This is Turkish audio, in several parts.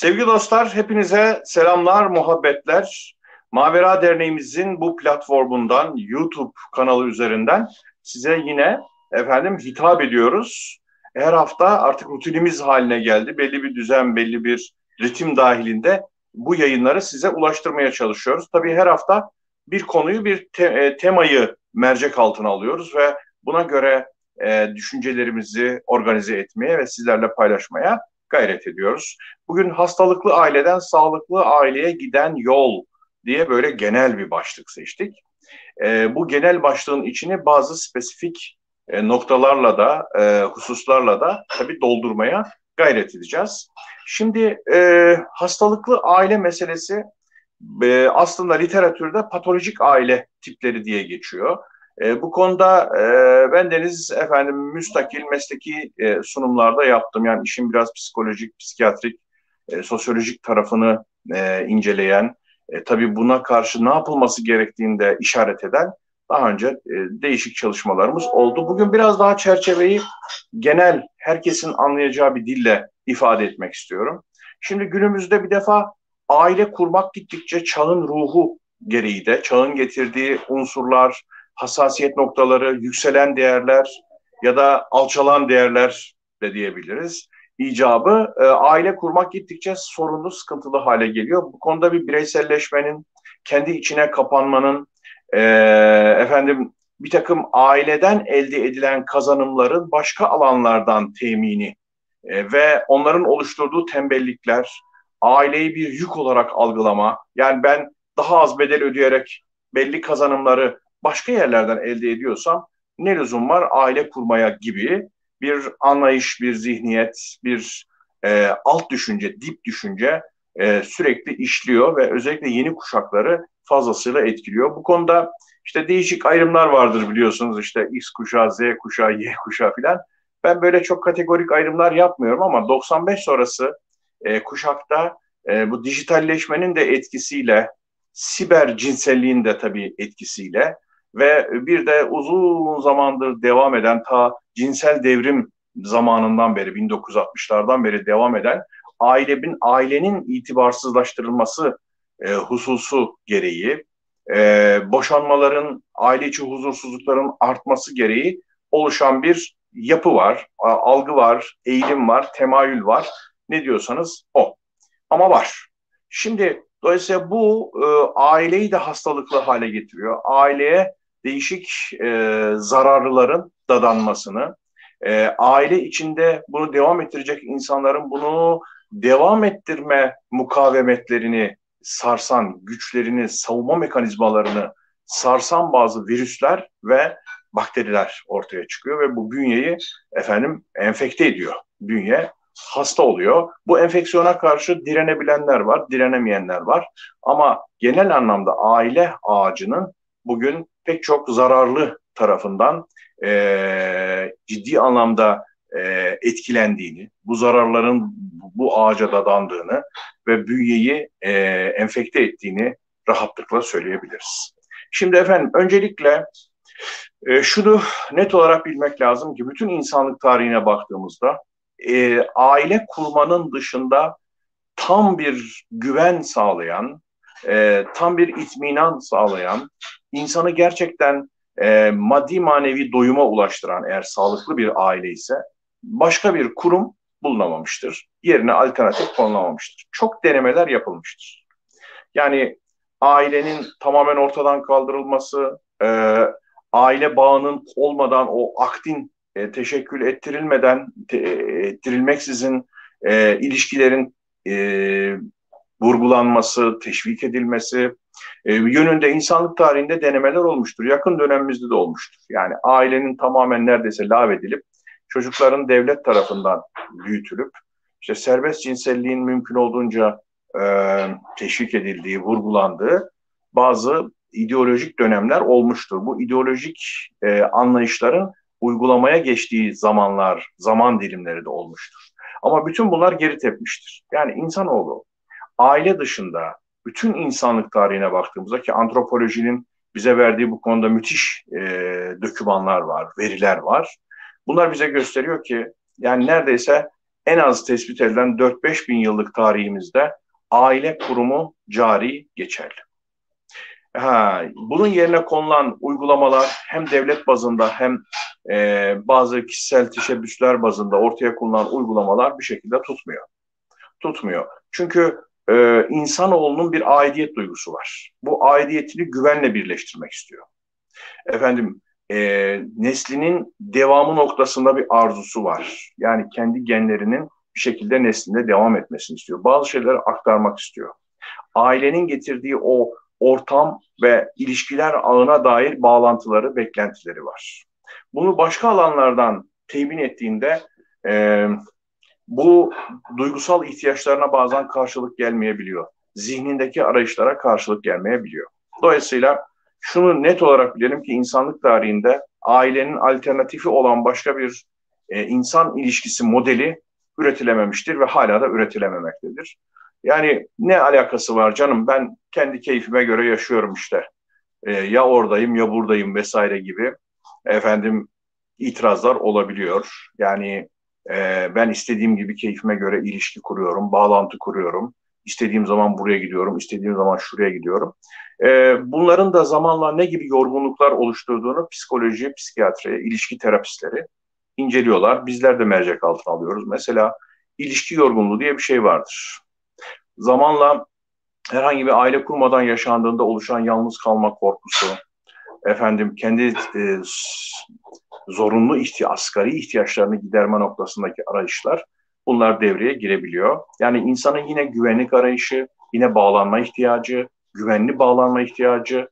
Sevgili dostlar, hepinize selamlar, muhabbetler. Mavera Derneğimizin bu platformundan, YouTube kanalı üzerinden size yine efendim hitap ediyoruz. Her hafta artık rutinimiz haline geldi. Belli bir düzen, belli bir ritim dahilinde bu yayınları size ulaştırmaya çalışıyoruz. Tabii her hafta bir konuyu, bir te- e, temayı mercek altına alıyoruz ve buna göre e, düşüncelerimizi organize etmeye ve sizlerle paylaşmaya gayret ediyoruz. Bugün hastalıklı aileden sağlıklı aileye giden yol diye böyle genel bir başlık seçtik. E, bu genel başlığın içini bazı spesifik e, noktalarla da, e, hususlarla da tabii doldurmaya gayret edeceğiz. Şimdi e, hastalıklı aile meselesi e, aslında literatürde patolojik aile tipleri diye geçiyor. E, bu konuda e, ben Deniz efendim müstakil mesleki e, sunumlarda yaptım. Yani işin biraz psikolojik, psikiyatrik, e, sosyolojik tarafını e, inceleyen, e, tabii buna karşı ne yapılması gerektiğini de işaret eden daha önce e, değişik çalışmalarımız oldu. Bugün biraz daha çerçeveyi genel, herkesin anlayacağı bir dille ifade etmek istiyorum. Şimdi günümüzde bir defa aile kurmak gittikçe çağın ruhu gereği de, çağın getirdiği unsurlar, hassasiyet noktaları, yükselen değerler ya da alçalan değerler de diyebiliriz. İcabı e, aile kurmak gittikçe sorunlu, sıkıntılı hale geliyor. Bu konuda bir bireyselleşmenin, kendi içine kapanmanın, e, efendim bir takım aileden elde edilen kazanımların başka alanlardan temini e, ve onların oluşturduğu tembellikler, aileyi bir yük olarak algılama, yani ben daha az bedel ödeyerek belli kazanımları başka yerlerden elde ediyorsam ne lüzum var aile kurmaya gibi bir anlayış, bir zihniyet, bir e, alt düşünce, dip düşünce e, sürekli işliyor ve özellikle yeni kuşakları fazlasıyla etkiliyor. Bu konuda işte değişik ayrımlar vardır biliyorsunuz işte X kuşağı, Z kuşağı, Y kuşağı filan. Ben böyle çok kategorik ayrımlar yapmıyorum ama 95 sonrası e, kuşakta e, bu dijitalleşmenin de etkisiyle, siber cinselliğin de tabii etkisiyle ve bir de uzun zamandır devam eden ta cinsel devrim zamanından beri 1960'lardan beri devam eden ailenin ailenin itibarsızlaştırılması e, hususu gereği e, boşanmaların aile içi huzursuzlukların artması gereği oluşan bir yapı var, algı var, eğilim var, temayül var. Ne diyorsanız o. Ama var. Şimdi dolayısıyla bu e, aileyi de hastalıklı hale getiriyor. Aileye değişik e, zararlıların dadanmasını, e, aile içinde bunu devam ettirecek insanların bunu devam ettirme mukavemetlerini sarsan, güçlerini, savunma mekanizmalarını sarsan bazı virüsler ve bakteriler ortaya çıkıyor ve bu bünyeyi efendim enfekte ediyor. Bünye hasta oluyor. Bu enfeksiyona karşı direnebilenler var, direnemeyenler var. Ama genel anlamda aile ağacının bugün pek çok zararlı tarafından e, ciddi anlamda e, etkilendiğini, bu zararların bu ağaca dadandığını ve bünyeyi e, enfekte ettiğini rahatlıkla söyleyebiliriz. Şimdi efendim öncelikle e, şunu net olarak bilmek lazım ki bütün insanlık tarihine baktığımızda e, aile kurmanın dışında tam bir güven sağlayan, e, tam bir itminan sağlayan, insanı gerçekten e, maddi manevi doyuma ulaştıran eğer sağlıklı bir aile ise başka bir kurum bulunamamıştır. Yerine alternatif konulamamıştır. Çok denemeler yapılmıştır. Yani ailenin tamamen ortadan kaldırılması, e, aile bağının olmadan o aktin e, teşekkül ettirilmeden, te, ettirilmeksizin e, ilişkilerin e, vurgulanması, teşvik edilmesi e, yönünde insanlık tarihinde denemeler olmuştur. Yakın dönemimizde de olmuştur. Yani ailenin tamamen neredeyse lağvedilip çocukların devlet tarafından büyütülüp işte serbest cinselliğin mümkün olduğunca e, teşvik edildiği, vurgulandığı bazı ideolojik dönemler olmuştur. Bu ideolojik e, anlayışların uygulamaya geçtiği zamanlar, zaman dilimleri de olmuştur. Ama bütün bunlar geri tepmiştir. Yani insanoğlu aile dışında bütün insanlık tarihine baktığımızda ki antropolojinin bize verdiği bu konuda müthiş e, dokümanlar var, veriler var. Bunlar bize gösteriyor ki yani neredeyse en az tespit edilen 4-5 bin yıllık tarihimizde aile kurumu cari geçerli. Ha, bunun yerine konulan uygulamalar hem devlet bazında hem e, bazı kişisel teşebbüsler bazında ortaya konulan uygulamalar bir şekilde tutmuyor. Tutmuyor. Çünkü e, insanoğlunun bir aidiyet duygusu var. Bu aidiyetini güvenle birleştirmek istiyor. Efendim e, neslinin devamı noktasında bir arzusu var. Yani kendi genlerinin bir şekilde neslinde devam etmesini istiyor. Bazı şeyleri aktarmak istiyor. Ailenin getirdiği o ortam ve ilişkiler ağına dair bağlantıları, beklentileri var. Bunu başka alanlardan temin ettiğinde e, bu duygusal ihtiyaçlarına bazen karşılık gelmeyebiliyor. Zihnindeki arayışlara karşılık gelmeyebiliyor. Dolayısıyla şunu net olarak bilelim ki insanlık tarihinde ailenin alternatifi olan başka bir e, insan ilişkisi modeli üretilememiştir ve hala da üretilememektedir. Yani ne alakası var canım ben kendi keyfime göre yaşıyorum işte. E, ya oradayım ya buradayım vesaire gibi efendim itirazlar olabiliyor. Yani e, ben istediğim gibi keyfime göre ilişki kuruyorum, bağlantı kuruyorum. İstediğim zaman buraya gidiyorum, istediğim zaman şuraya gidiyorum. E, bunların da zamanla ne gibi yorgunluklar oluşturduğunu psikoloji, psikiyatri, ilişki terapistleri inceliyorlar. Bizler de mercek altına alıyoruz. Mesela ilişki yorgunluğu diye bir şey vardır. Zamanla herhangi bir aile kurmadan yaşandığında oluşan yalnız kalma korkusu, efendim kendi e, zorunlu ihti asgari ihtiyaçlarını giderme noktasındaki arayışlar bunlar devreye girebiliyor. Yani insanın yine güvenlik arayışı, yine bağlanma ihtiyacı, güvenli bağlanma ihtiyacı,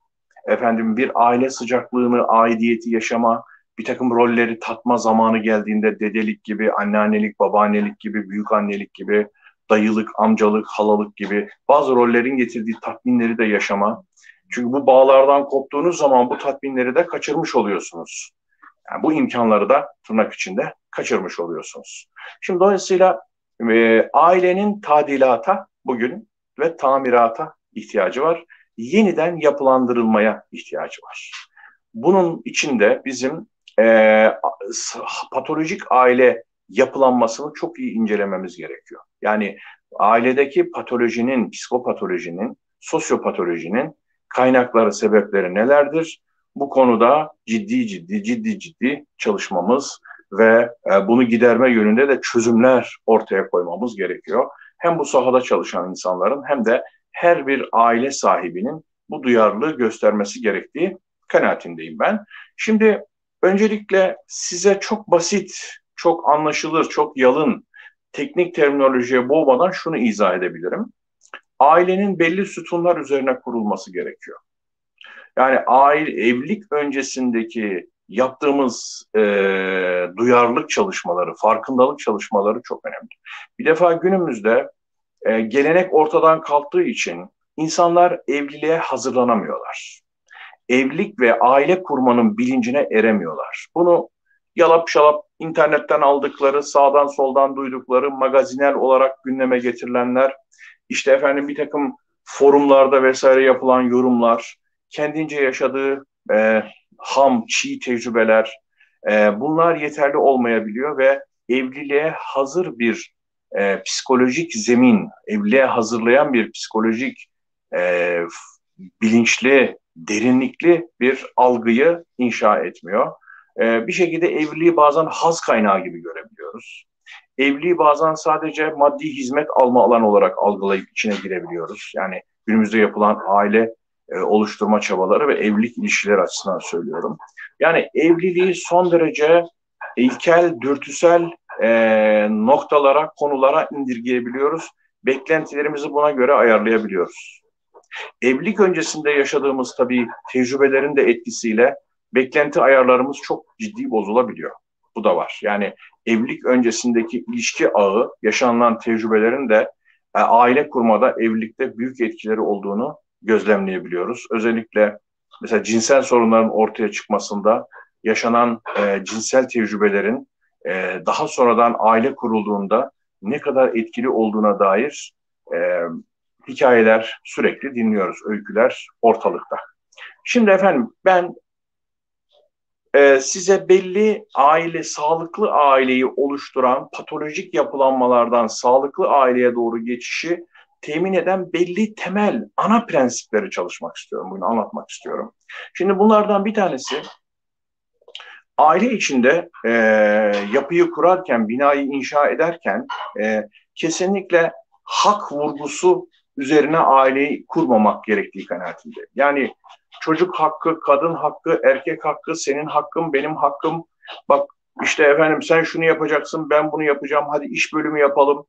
efendim bir aile sıcaklığını, aidiyeti yaşama, bir takım rolleri tatma zamanı geldiğinde dedelik gibi, anneannelik, babaannelik gibi, büyük annelik gibi, dayılık, amcalık, halalık gibi bazı rollerin getirdiği tatminleri de yaşama. Çünkü bu bağlardan koptuğunuz zaman bu tatminleri de kaçırmış oluyorsunuz. Yani bu imkanları da tırnak içinde kaçırmış oluyorsunuz. Şimdi dolayısıyla e, ailenin tadilata bugün ve tamirata ihtiyacı var. Yeniden yapılandırılmaya ihtiyacı var. Bunun içinde bizim e, patolojik aile yapılanmasını çok iyi incelememiz gerekiyor. Yani ailedeki patolojinin, psikopatolojinin, sosyopatolojinin kaynakları, sebepleri nelerdir? Bu konuda ciddi ciddi ciddi ciddi çalışmamız ve e, bunu giderme yönünde de çözümler ortaya koymamız gerekiyor. Hem bu sahada çalışan insanların hem de her bir aile sahibinin bu duyarlılığı göstermesi gerektiği kanaatindeyim ben. Şimdi öncelikle size çok basit, çok anlaşılır, çok yalın teknik terminolojiye boğmadan şunu izah edebilirim. Ailenin belli sütunlar üzerine kurulması gerekiyor. Yani aile evlilik öncesindeki yaptığımız e, duyarlılık çalışmaları, farkındalık çalışmaları çok önemli. Bir defa günümüzde e, gelenek ortadan kalktığı için insanlar evliliğe hazırlanamıyorlar. Evlilik ve aile kurmanın bilincine eremiyorlar. Bunu yalap şalap internetten aldıkları, sağdan soldan duydukları, magazinel olarak gündeme getirilenler, işte efendim bir takım forumlarda vesaire yapılan yorumlar, kendince yaşadığı e, ham, çiğ tecrübeler, e, bunlar yeterli olmayabiliyor ve evliliğe hazır bir e, psikolojik zemin, evliliğe hazırlayan bir psikolojik e, bilinçli, derinlikli bir algıyı inşa etmiyor. E, bir şekilde evliliği bazen haz kaynağı gibi görebiliyoruz. Evliliği bazen sadece maddi hizmet alma alanı olarak algılayıp içine girebiliyoruz. Yani günümüzde yapılan aile e, oluşturma çabaları ve evlilik ilişkileri açısından söylüyorum. Yani evliliği son derece ilkel, dürtüsel e, noktalara, konulara indirgeyebiliyoruz. Beklentilerimizi buna göre ayarlayabiliyoruz. Evlilik öncesinde yaşadığımız tabii tecrübelerin de etkisiyle beklenti ayarlarımız çok ciddi bozulabiliyor. Bu da var. Yani evlilik öncesindeki ilişki ağı, yaşanılan tecrübelerin de e, aile kurmada evlilikte büyük etkileri olduğunu gözlemleyebiliyoruz. Özellikle mesela cinsel sorunların ortaya çıkmasında yaşanan e, cinsel tecrübelerin e, daha sonradan aile kurulduğunda ne kadar etkili olduğuna dair e, hikayeler sürekli dinliyoruz, öyküler ortalıkta. Şimdi efendim ben e, size belli aile, sağlıklı aileyi oluşturan patolojik yapılanmalardan sağlıklı aileye doğru geçişi temin eden belli temel ana prensipleri çalışmak istiyorum, bugün anlatmak istiyorum. Şimdi bunlardan bir tanesi aile içinde e, yapıyı kurarken, binayı inşa ederken e, kesinlikle hak vurgusu üzerine aileyi kurmamak gerektiği kanaatinde. Yani çocuk hakkı, kadın hakkı, erkek hakkı, senin hakkın, benim hakkım. Bak işte efendim sen şunu yapacaksın, ben bunu yapacağım, hadi iş bölümü yapalım.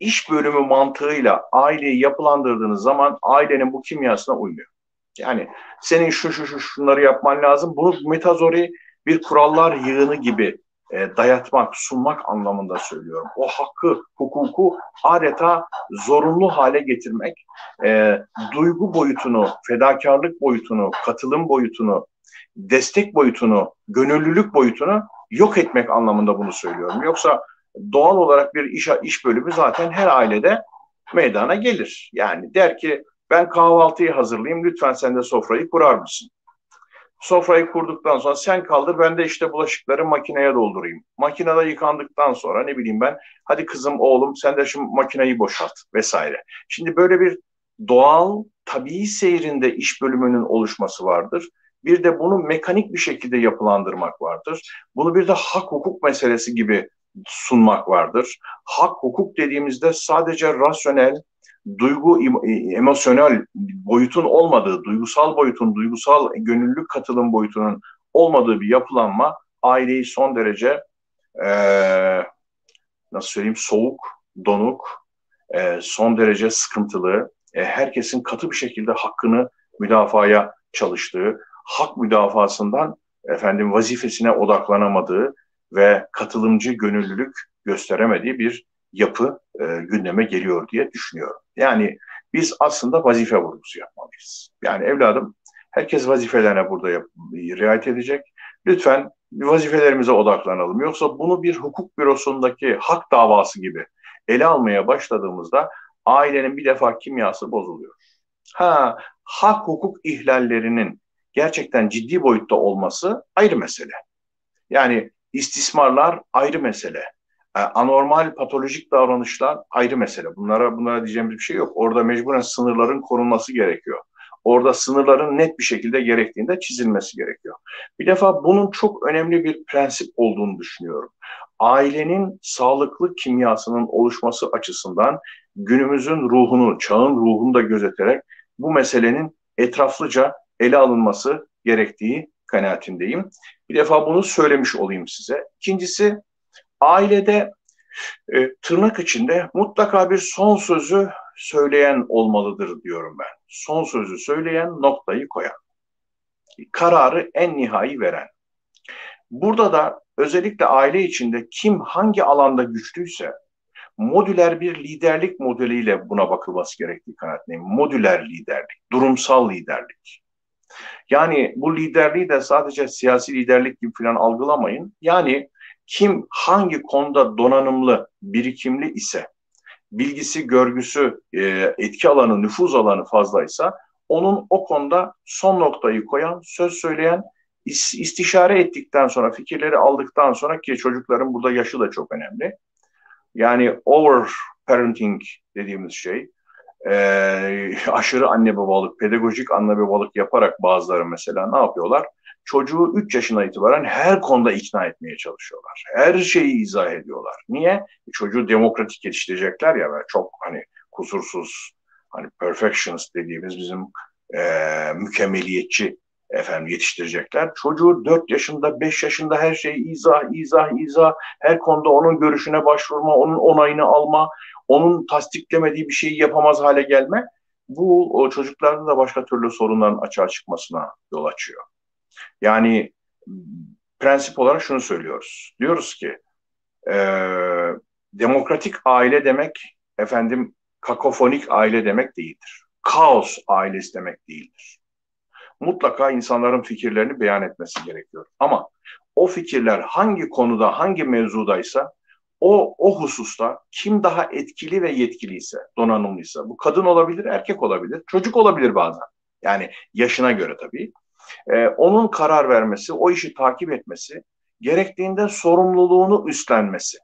İş bölümü mantığıyla aileyi yapılandırdığınız zaman ailenin bu kimyasına uymuyor. Yani senin şu şu şu şunları yapman lazım. Bunu metazori bir kurallar yığını gibi e, dayatmak, sunmak anlamında söylüyorum. O hakkı, hukuku adeta zorunlu hale getirmek, e, duygu boyutunu, fedakarlık boyutunu, katılım boyutunu, destek boyutunu, gönüllülük boyutunu yok etmek anlamında bunu söylüyorum. Yoksa doğal olarak bir iş, iş bölümü zaten her ailede meydana gelir. Yani der ki ben kahvaltıyı hazırlayayım lütfen sen de sofrayı kurar mısın? Sofrayı kurduktan sonra sen kaldır ben de işte bulaşıkları makineye doldurayım. Makinede yıkandıktan sonra ne bileyim ben hadi kızım oğlum sen de şu makineyi boşalt vesaire. Şimdi böyle bir doğal tabii seyrinde iş bölümünün oluşması vardır. Bir de bunu mekanik bir şekilde yapılandırmak vardır. Bunu bir de hak hukuk meselesi gibi sunmak vardır. Hak hukuk dediğimizde sadece rasyonel, duygu, e, emosyonel boyutun olmadığı, duygusal boyutun, duygusal gönüllülük katılım boyutunun olmadığı bir yapılanma aileyi son derece e, nasıl söyleyeyim soğuk, donuk, e, son derece sıkıntılı, e, herkesin katı bir şekilde hakkını müdafaya çalıştığı, hak müdafasından efendim vazifesine odaklanamadığı ve katılımcı gönüllülük gösteremediği bir yapı e, gündeme geliyor diye düşünüyorum. Yani biz aslında vazife vurgusu yapmalıyız. Yani evladım herkes vazifelerine burada yap, riayet edecek. Lütfen vazifelerimize odaklanalım. Yoksa bunu bir hukuk bürosundaki hak davası gibi ele almaya başladığımızda ailenin bir defa kimyası bozuluyor. Ha, hak hukuk ihlallerinin gerçekten ciddi boyutta olması ayrı mesele. Yani istismarlar ayrı mesele. E, anormal patolojik davranışlar ayrı mesele. Bunlara bunlara diyeceğimiz bir şey yok. Orada mecburen sınırların korunması gerekiyor. Orada sınırların net bir şekilde gerektiğinde çizilmesi gerekiyor. Bir defa bunun çok önemli bir prensip olduğunu düşünüyorum. Ailenin sağlıklı kimyasının oluşması açısından günümüzün ruhunu, çağın ruhunu da gözeterek bu meselenin etraflıca ele alınması gerektiği kanaatindeyim. Bir defa bunu söylemiş olayım size. İkincisi ailede e, tırnak içinde mutlaka bir son sözü söyleyen olmalıdır diyorum ben. Son sözü söyleyen, noktayı koyan. Kararı en nihai veren. Burada da özellikle aile içinde kim hangi alanda güçlüyse modüler bir liderlik modeliyle buna bakılması gerektiği kanaatindeyim. Modüler liderlik, durumsal liderlik. Yani bu liderliği de sadece siyasi liderlik gibi falan algılamayın. Yani kim hangi konuda donanımlı, birikimli ise, bilgisi, görgüsü, e, etki alanı, nüfuz alanı fazlaysa onun o konuda son noktayı koyan, söz söyleyen, istişare ettikten sonra, fikirleri aldıktan sonra ki çocukların burada yaşı da çok önemli. Yani over parenting dediğimiz şey, e, aşırı anne babalık, pedagojik anne babalık yaparak bazıları mesela ne yapıyorlar? çocuğu 3 yaşına itibaren her konuda ikna etmeye çalışıyorlar. Her şeyi izah ediyorlar. Niye? E, çocuğu demokratik yetiştirecekler ya ve çok hani kusursuz hani perfectionist dediğimiz bizim e, mükemmeliyetçi efendim yetiştirecekler. Çocuğu 4 yaşında, 5 yaşında her şeyi izah, izah, izah, her konuda onun görüşüne başvurma, onun onayını alma, onun tasdiklemediği bir şeyi yapamaz hale gelme. Bu o çocuklarda da başka türlü sorunların açığa çıkmasına yol açıyor. Yani prensip olarak şunu söylüyoruz. Diyoruz ki e, demokratik aile demek efendim kakofonik aile demek değildir. Kaos ailesi demek değildir. Mutlaka insanların fikirlerini beyan etmesi gerekiyor. Ama o fikirler hangi konuda, hangi mevzudaysa o, o hususta kim daha etkili ve yetkiliyse, donanımlıysa, bu kadın olabilir, erkek olabilir, çocuk olabilir bazen. Yani yaşına göre tabii e, onun karar vermesi, o işi takip etmesi, gerektiğinde sorumluluğunu üstlenmesi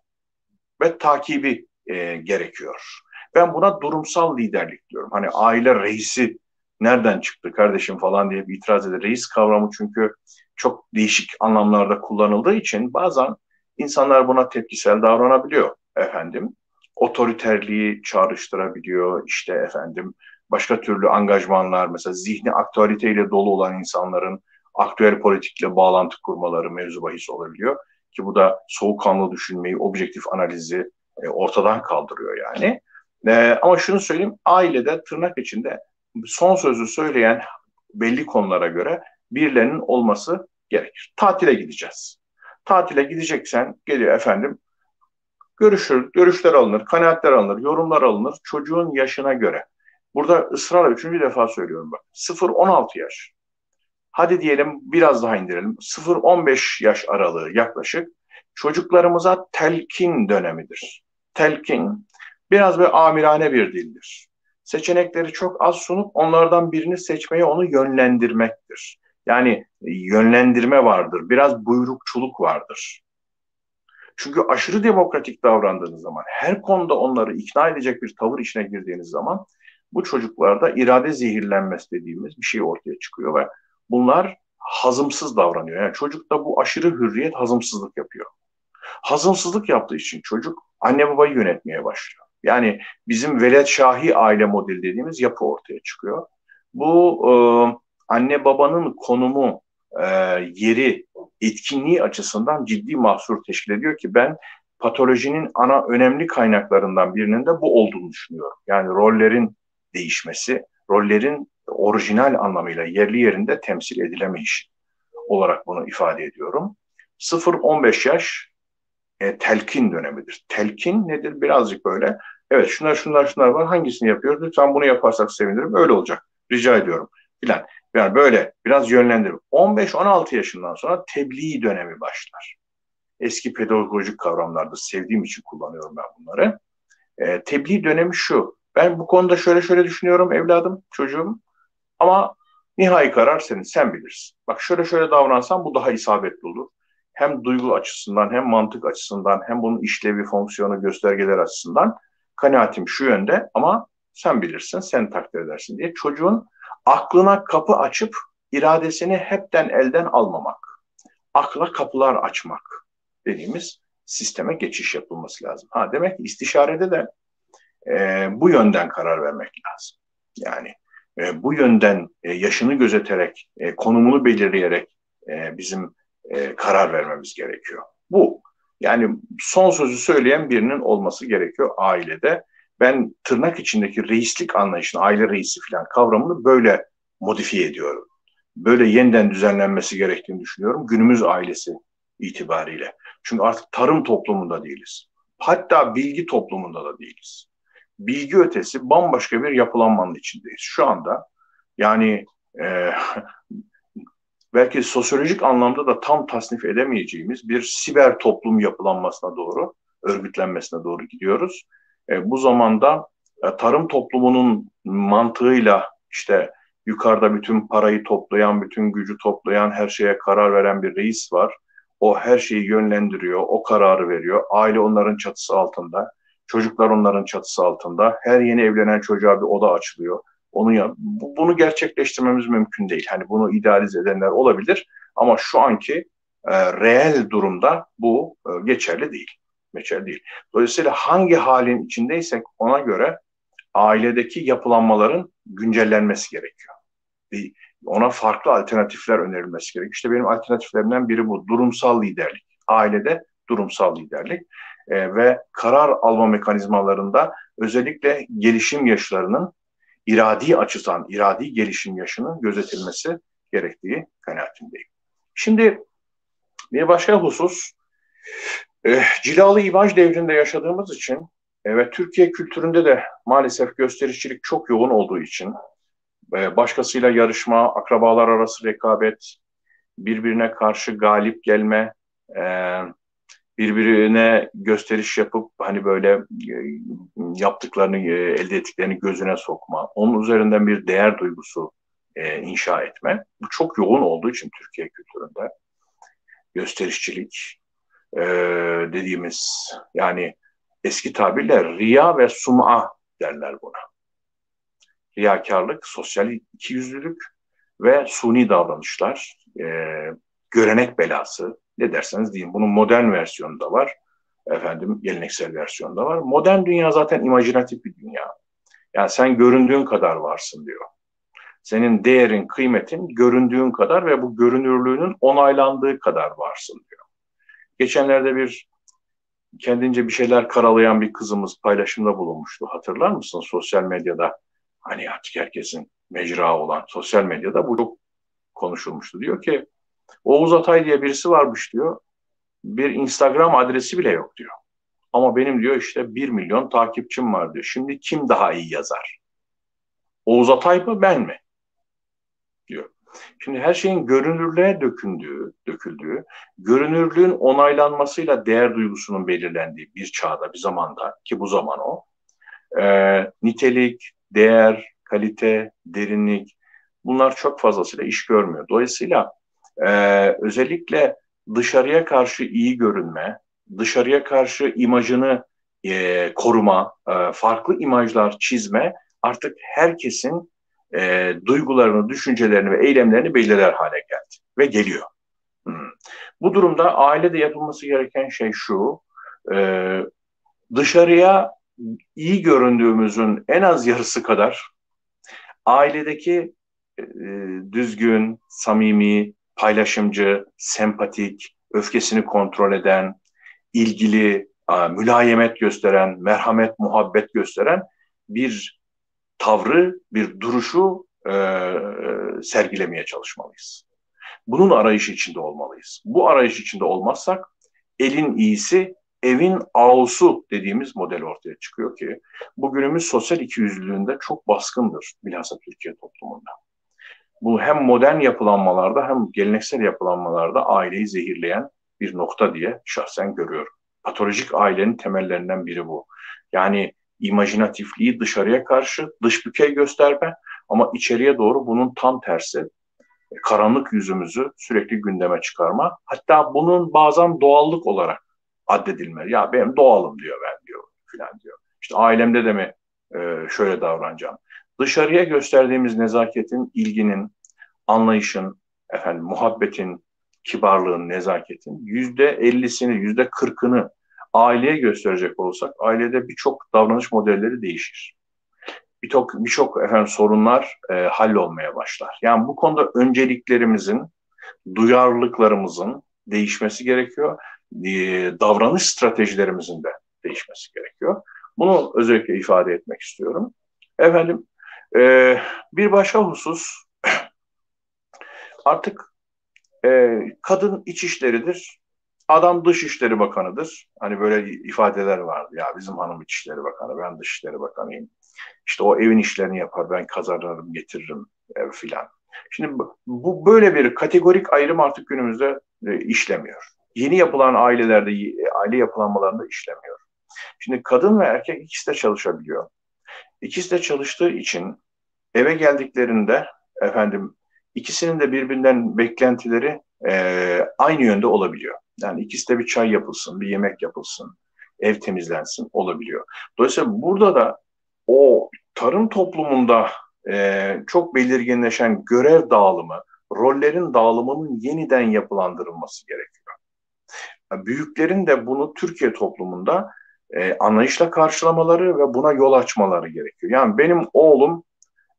ve takibi e, gerekiyor. Ben buna durumsal liderlik diyorum. Hani aile reisi nereden çıktı kardeşim falan diye bir itiraz eder. Reis kavramı çünkü çok değişik anlamlarda kullanıldığı için bazen insanlar buna tepkisel davranabiliyor efendim. Otoriterliği çağrıştırabiliyor işte efendim başka türlü angajmanlar mesela zihni aktüeliteyle dolu olan insanların aktüel politikle bağlantı kurmaları mevzu bahis olabiliyor. Ki bu da soğukkanlı düşünmeyi, objektif analizi e, ortadan kaldırıyor yani. E, ama şunu söyleyeyim, ailede tırnak içinde son sözü söyleyen belli konulara göre birilerinin olması gerekir. Tatile gideceğiz. Tatile gideceksen geliyor efendim görüşür, görüşler alınır, kanaatler alınır, yorumlar alınır çocuğun yaşına göre. Burada ısrarla üçüncü defa söylüyorum bak. 0-16 yaş. Hadi diyelim biraz daha indirelim. 0-15 yaş aralığı yaklaşık çocuklarımıza telkin dönemidir. Telkin biraz böyle amirane bir dildir. Seçenekleri çok az sunup onlardan birini seçmeye onu yönlendirmektir. Yani yönlendirme vardır, biraz buyrukçuluk vardır. Çünkü aşırı demokratik davrandığınız zaman, her konuda onları ikna edecek bir tavır içine girdiğiniz zaman bu çocuklarda irade zehirlenmesi dediğimiz bir şey ortaya çıkıyor ve bunlar hazımsız davranıyor. Yani çocukta bu aşırı hürriyet hazımsızlık yapıyor. Hazımsızlık yaptığı için çocuk anne babayı yönetmeye başlıyor. Yani bizim velet şahi aile modeli dediğimiz yapı ortaya çıkıyor. Bu e, anne babanın konumu, e, yeri, etkinliği açısından ciddi mahsur teşkil ediyor ki ben patolojinin ana önemli kaynaklarından birinin de bu olduğunu düşünüyorum. Yani rollerin değişmesi, rollerin orijinal anlamıyla yerli yerinde temsil edilemeyişi olarak bunu ifade ediyorum. 0-15 yaş e, telkin dönemidir. Telkin nedir? Birazcık böyle, evet şunlar şunlar şunlar var, hangisini yapıyoruz? Lütfen bunu yaparsak sevinirim, öyle olacak. Rica ediyorum filan. Yani böyle biraz yönlendirim. 15-16 yaşından sonra tebliğ dönemi başlar. Eski pedagojik kavramlarda sevdiğim için kullanıyorum ben bunları. E, tebliğ dönemi şu. Ben bu konuda şöyle şöyle düşünüyorum evladım, çocuğum. Ama nihai karar senin, sen bilirsin. Bak şöyle şöyle davransan bu daha isabetli olur. Hem duygu açısından, hem mantık açısından, hem bunun işlevi, fonksiyonu, göstergeler açısından kanaatim şu yönde ama sen bilirsin, sen takdir edersin diye çocuğun aklına kapı açıp iradesini hepten elden almamak, akla kapılar açmak dediğimiz sisteme geçiş yapılması lazım. Ha demek ki istişarede de e, bu yönden karar vermek lazım. Yani e, bu yönden e, yaşını gözeterek, e, konumunu belirleyerek e, bizim e, karar vermemiz gerekiyor. Bu yani son sözü söyleyen birinin olması gerekiyor ailede. Ben tırnak içindeki reislik anlayışını, aile reisi falan kavramını böyle modifiye ediyorum. Böyle yeniden düzenlenmesi gerektiğini düşünüyorum günümüz ailesi itibariyle. Çünkü artık tarım toplumunda değiliz. Hatta bilgi toplumunda da değiliz bilgi ötesi bambaşka bir yapılanmanın içindeyiz. Şu anda yani e, belki sosyolojik anlamda da tam tasnif edemeyeceğimiz bir siber toplum yapılanmasına doğru, örgütlenmesine doğru gidiyoruz. E, bu zamanda e, tarım toplumunun mantığıyla işte yukarıda bütün parayı toplayan, bütün gücü toplayan, her şeye karar veren bir reis var. O her şeyi yönlendiriyor, o kararı veriyor. Aile onların çatısı altında. Çocuklar onların çatısı altında. Her yeni evlenen çocuğa bir oda açılıyor. Onu bunu gerçekleştirmemiz mümkün değil. Hani bunu idealize edenler olabilir ama şu anki e, reel durumda bu e, geçerli değil. Geçerli değil. Dolayısıyla hangi halin içindeysek ona göre ailedeki yapılanmaların güncellenmesi gerekiyor. Bir, ona farklı alternatifler önerilmesi gerekiyor. İşte benim alternatiflerimden biri bu. Durumsal liderlik. Ailede durumsal liderlik e, ve karar alma mekanizmalarında özellikle gelişim yaşlarının iradi açıdan, iradi gelişim yaşının gözetilmesi gerektiği kanaatindeyim. Şimdi bir başka husus, e, cilalı imaj devrinde yaşadığımız için e, ve Türkiye kültüründe de maalesef gösterişçilik çok yoğun olduğu için e, başkasıyla yarışma, akrabalar arası rekabet, birbirine karşı galip gelme, e, birbirine gösteriş yapıp hani böyle e, yaptıklarını, e, elde ettiklerini gözüne sokma, onun üzerinden bir değer duygusu e, inşa etme. Bu çok yoğun olduğu için Türkiye kültüründe gösterişçilik dediğimiz yani eski tabirle riya ve sum'a derler buna. Riyakarlık, sosyal ikiyüzlülük ve suni davranışlar, e, görenek belası ne derseniz deyin. Bunun modern versiyonu da var. Efendim geleneksel versiyonu da var. Modern dünya zaten imajinatif bir dünya. Yani sen göründüğün kadar varsın diyor. Senin değerin, kıymetin göründüğün kadar ve bu görünürlüğünün onaylandığı kadar varsın diyor. Geçenlerde bir kendince bir şeyler karalayan bir kızımız paylaşımda bulunmuştu. Hatırlar mısın sosyal medyada? Hani artık herkesin mecra olan sosyal medyada bu çok konuşulmuştu. Diyor ki Oğuz Atay diye birisi varmış diyor. Bir Instagram adresi bile yok diyor. Ama benim diyor işte bir milyon takipçim var diyor. Şimdi kim daha iyi yazar? Oğuz Atay mı ben mi? Diyor. Şimdi her şeyin görünürlüğe dökündüğü, döküldüğü, görünürlüğün onaylanmasıyla değer duygusunun belirlendiği bir çağda, bir zamanda ki bu zaman o, e, nitelik, değer, kalite, derinlik bunlar çok fazlasıyla iş görmüyor. Dolayısıyla e, özellikle dışarıya karşı iyi görünme, dışarıya karşı imajını e, koruma, e, farklı imajlar çizme artık herkesin e, duygularını, düşüncelerini ve eylemlerini belirler hale geldi ve geliyor. Hmm. Bu durumda ailede yapılması gereken şey şu, e, dışarıya iyi göründüğümüzün en az yarısı kadar ailedeki e, düzgün, samimi, paylaşımcı, sempatik, öfkesini kontrol eden, ilgili, mülayemet gösteren, merhamet, muhabbet gösteren bir tavrı, bir duruşu e, sergilemeye çalışmalıyız. Bunun arayışı içinde olmalıyız. Bu arayış içinde olmazsak elin iyisi evin ağusu dediğimiz model ortaya çıkıyor ki bugünümüz sosyal ikiyüzlülüğünde çok baskındır bilhassa Türkiye toplumunda. Bu hem modern yapılanmalarda hem geleneksel yapılanmalarda aileyi zehirleyen bir nokta diye şahsen görüyorum. Patolojik ailenin temellerinden biri bu. Yani imajinatifliği dışarıya karşı dış bükey gösterme ama içeriye doğru bunun tam tersi e, karanlık yüzümüzü sürekli gündeme çıkarma. Hatta bunun bazen doğallık olarak addedilme. Ya benim doğalım diyor ben diyor filan diyor. İşte ailemde de mi e, şöyle davranacağım. Dışarıya gösterdiğimiz nezaketin, ilginin, anlayışın, efendim muhabbetin, kibarlığın, nezaketin yüzde ellisini, yüzde kırkını aileye gösterecek olsak ailede birçok davranış modelleri değişir. Birçok birçok efendim sorunlar e, hallolmaya başlar. Yani bu konuda önceliklerimizin, duyarlılıklarımızın değişmesi gerekiyor. E, davranış stratejilerimizin de değişmesi gerekiyor. Bunu özellikle ifade etmek istiyorum. Efendim e, bir başka husus artık e, kadın iç işleridir, Adam Dışişleri Bakanı'dır. Hani böyle ifadeler vardı. Ya bizim hanım İçişleri Bakanı, ben Dışişleri Bakanıyım. İşte o evin işlerini yapar, ben kazanırım, getiririm ev filan. Şimdi bu böyle bir kategorik ayrım artık günümüzde e, işlemiyor. Yeni yapılan ailelerde, aile yapılanmalarında işlemiyor. Şimdi kadın ve erkek ikisi de çalışabiliyor. İkisi de çalıştığı için eve geldiklerinde efendim ikisinin de birbirinden beklentileri e, aynı yönde olabiliyor. Yani ikisi de bir çay yapılsın, bir yemek yapılsın, ev temizlensin olabiliyor. Dolayısıyla burada da o tarım toplumunda e, çok belirginleşen görev dağılımı, rollerin dağılımının yeniden yapılandırılması gerekiyor. Büyüklerin de bunu Türkiye toplumunda e, anlayışla karşılamaları ve buna yol açmaları gerekiyor. Yani benim oğlum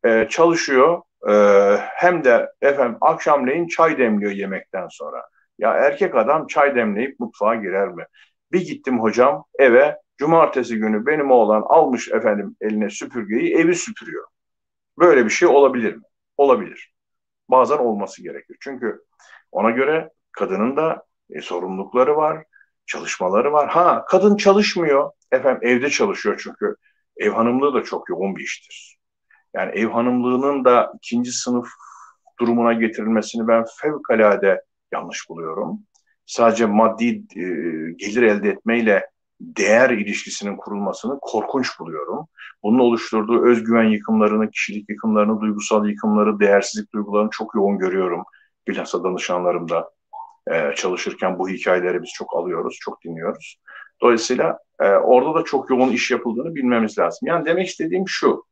e, çalışıyor e, hem de efendim akşamleyin çay demliyor yemekten sonra. Ya erkek adam çay demleyip mutfağa girer mi? Bir gittim hocam eve cumartesi günü benim oğlan almış efendim eline süpürgeyi evi süpürüyor. Böyle bir şey olabilir mi? Olabilir. Bazen olması gerekiyor. Çünkü ona göre kadının da e, sorumlulukları var, çalışmaları var. Ha kadın çalışmıyor. Efendim evde çalışıyor çünkü ev hanımlığı da çok yoğun bir iştir. Yani ev hanımlığının da ikinci sınıf durumuna getirilmesini ben fevkalade yanlış buluyorum. Sadece maddi e, gelir elde etmeyle değer ilişkisinin kurulmasını korkunç buluyorum. Bunun oluşturduğu özgüven yıkımlarını, kişilik yıkımlarını, duygusal yıkımları, değersizlik duygularını çok yoğun görüyorum. Bilhassa danışanlarımda e, çalışırken bu hikayeleri biz çok alıyoruz, çok dinliyoruz. Dolayısıyla e, orada da çok yoğun iş yapıldığını bilmemiz lazım. Yani demek istediğim şu,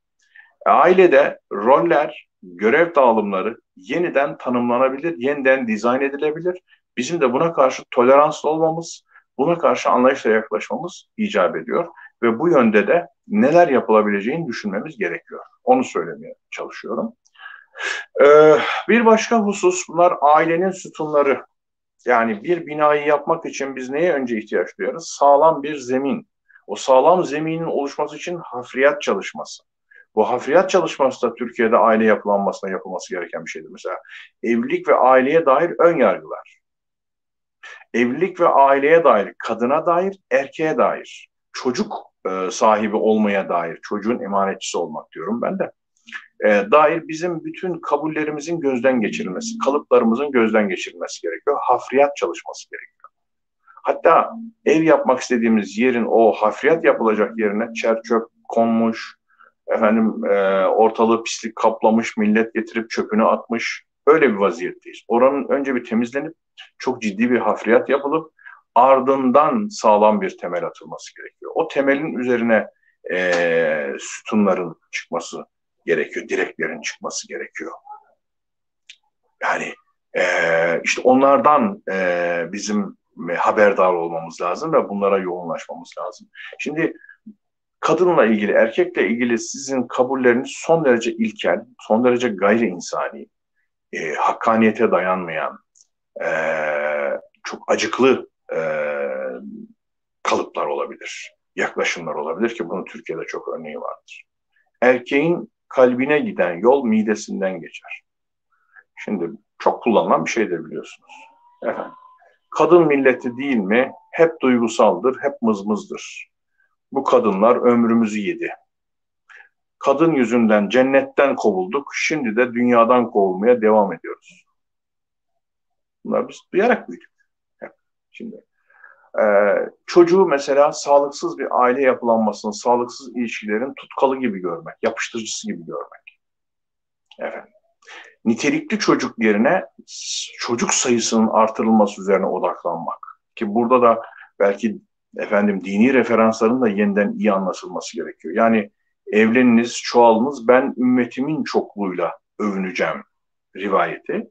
ailede roller, görev dağılımları yeniden tanımlanabilir, yeniden dizayn edilebilir. Bizim de buna karşı toleranslı olmamız, buna karşı anlayışla yaklaşmamız icap ediyor. Ve bu yönde de neler yapılabileceğini düşünmemiz gerekiyor. Onu söylemeye çalışıyorum. Ee, bir başka husus bunlar ailenin sütunları. Yani bir binayı yapmak için biz neye önce ihtiyaç duyarız? Sağlam bir zemin. O sağlam zeminin oluşması için hafriyat çalışması. Bu hafriyat çalışması da Türkiye'de aile yapılanmasına yapılması gereken bir şeydir. Mesela evlilik ve aileye dair ön yargılar. Evlilik ve aileye dair, kadına dair, erkeğe dair, çocuk e, sahibi olmaya dair, çocuğun emanetçisi olmak diyorum ben de e, dair bizim bütün kabullerimizin gözden geçirilmesi, kalıplarımızın gözden geçirilmesi gerekiyor. Hafriyat çalışması gerekiyor. Hatta ev yapmak istediğimiz yerin o hafriyat yapılacak yerine çer çöp konmuş, efendim e, ortalığı pislik kaplamış, millet getirip çöpünü atmış. Öyle bir vaziyetteyiz. Oranın önce bir temizlenip çok ciddi bir hafriyat yapılıp ardından sağlam bir temel atılması gerekiyor. O temelin üzerine e, sütunların çıkması gerekiyor. Direklerin çıkması gerekiyor. Yani e, işte onlardan e, bizim haberdar olmamız lazım ve bunlara yoğunlaşmamız lazım. Şimdi kadınla ilgili, erkekle ilgili sizin kabulleriniz son derece ilkel, son derece gayri insani, e, hakkaniyete dayanmayan, e, çok acıklı e, kalıplar olabilir, yaklaşımlar olabilir ki bunun Türkiye'de çok örneği vardır. Erkeğin kalbine giden yol midesinden geçer. Şimdi çok kullanılan bir şeydir biliyorsunuz. Efendim, kadın milleti değil mi? Hep duygusaldır, hep mızmızdır. Bu kadınlar ömrümüzü yedi. Kadın yüzünden cennetten kovulduk, şimdi de dünyadan kovulmaya devam ediyoruz. Bunlar biz duyarak büyüdük. Şimdi e, çocuğu mesela sağlıksız bir aile yapılanmasının, sağlıksız ilişkilerin tutkalı gibi görmek, yapıştırıcısı gibi görmek. Efendim. Nitelikli çocuk yerine çocuk sayısının artırılması üzerine odaklanmak. Ki burada da belki efendim dini referansların da yeniden iyi anlaşılması gerekiyor. Yani evleniniz, çoğalınız, ben ümmetimin çokluğuyla övüneceğim rivayeti